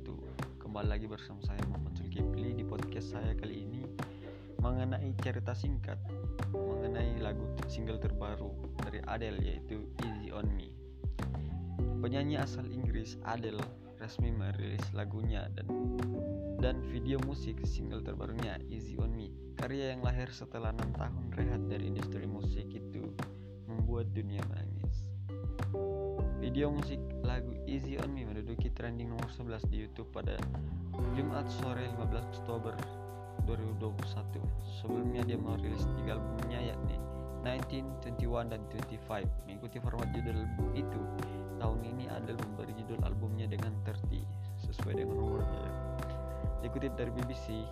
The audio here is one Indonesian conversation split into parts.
wabarakatuh Kembali lagi bersama saya Muhammad Zulkifli Di podcast saya kali ini Mengenai cerita singkat Mengenai lagu single terbaru dari Adele yaitu Easy On Me. Penyanyi asal Inggris Adele resmi merilis lagunya dan dan video musik single terbarunya Easy On Me. Karya yang lahir setelah 6 tahun rehat dari industri musik itu membuat dunia menangis. Video musik lagu Easy on Me menduduki trending nomor 11 di YouTube pada Jumat sore 15 Oktober 2021. Sebelumnya dia merilis tiga albumnya yakni 19, 21, dan 25. Mengikuti format judul itu, tahun ini Adele memberi judul albumnya dengan 30 sesuai dengan nomornya. Dikutip dari BBC,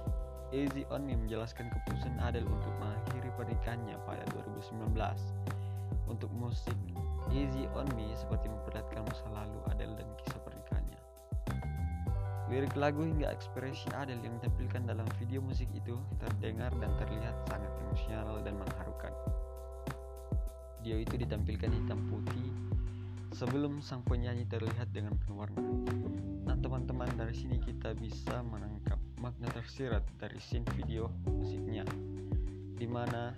Easy On Me menjelaskan keputusan Adele untuk mengakhiri pernikahannya pada 2019. Untuk musik Easy On Me seperti memperlihatkan masa lalu Adele dan kisah pernikahannya. Lirik lagu hingga ekspresi Adele yang ditampilkan dalam video musik itu terdengar dan terlihat sangat emosional dan mengharukan. Dia itu ditampilkan hitam putih sebelum sang penyanyi terlihat dengan penuh warna. Nah teman-teman dari sini kita bisa menangkap makna tersirat dari scene video musiknya di mana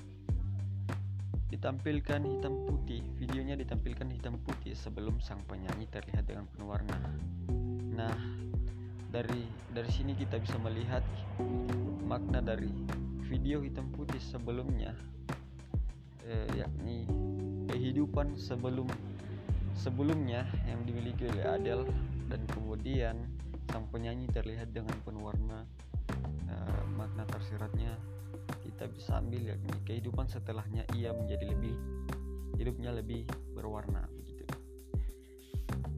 ditampilkan hitam putih. Videonya ditampilkan hitam putih sebelum sang penyanyi terlihat dengan penuh warna. Nah dari dari sini kita bisa melihat makna dari video hitam putih sebelumnya eh, yakni kehidupan sebelum sebelumnya yang dimiliki oleh Adele dan kemudian sang penyanyi terlihat dengan penuh warna kita bisa ambil yakni kehidupan setelahnya ia menjadi lebih hidupnya lebih berwarna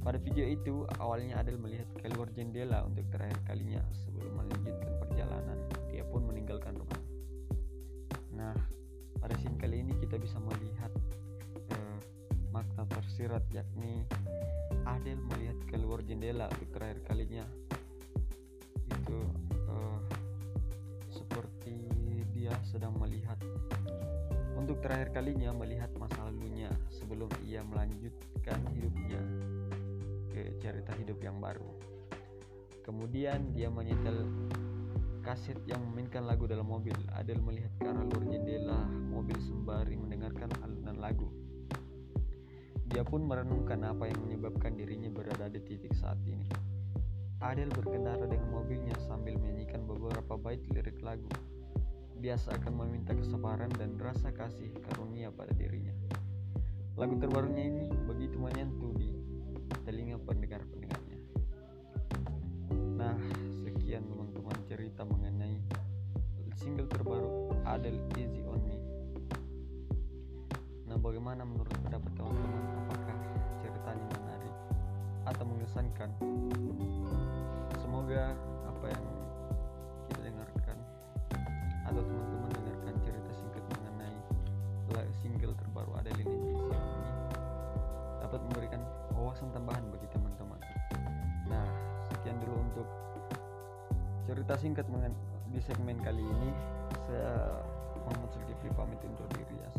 pada video itu, awalnya Adel melihat keluar jendela untuk terakhir kalinya sebelum melanjutkan perjalanan. Dia pun meninggalkan rumah. Nah, pada scene kali ini kita bisa melihat eh, makna tersirat yakni Adel melihat keluar jendela untuk terakhir kalinya. Itu sedang melihat untuk terakhir kalinya melihat masa lalunya sebelum ia melanjutkan hidupnya ke cerita hidup yang baru. Kemudian dia menyetel kaset yang memainkan lagu dalam mobil. Adel melihat ke arah luar jendela mobil sembari mendengarkan alunan lagu. Dia pun merenungkan apa yang menyebabkan dirinya berada di titik saat ini. Adel berkendara dengan mobilnya sambil menyanyikan beberapa bait lirik lagu. Dia seakan meminta kesabaran dan rasa kasih karunia pada dirinya. Lagu terbarunya ini begitu menyentuh di telinga pendengar-pendengarnya. Nah, sekian teman-teman cerita mengenai single terbaru Adele Easy on Me. Nah, bagaimana menurut pendapat teman-teman? Apakah ceritanya menarik atau mengesankan? Single terbaru Easy on Me dapat memberikan wawasan tambahan bagi teman-teman. Nah, sekian dulu untuk cerita singkat di segmen kali ini. Saya Muhammad Zulkifli pamit undur diri. Wabarakatuh.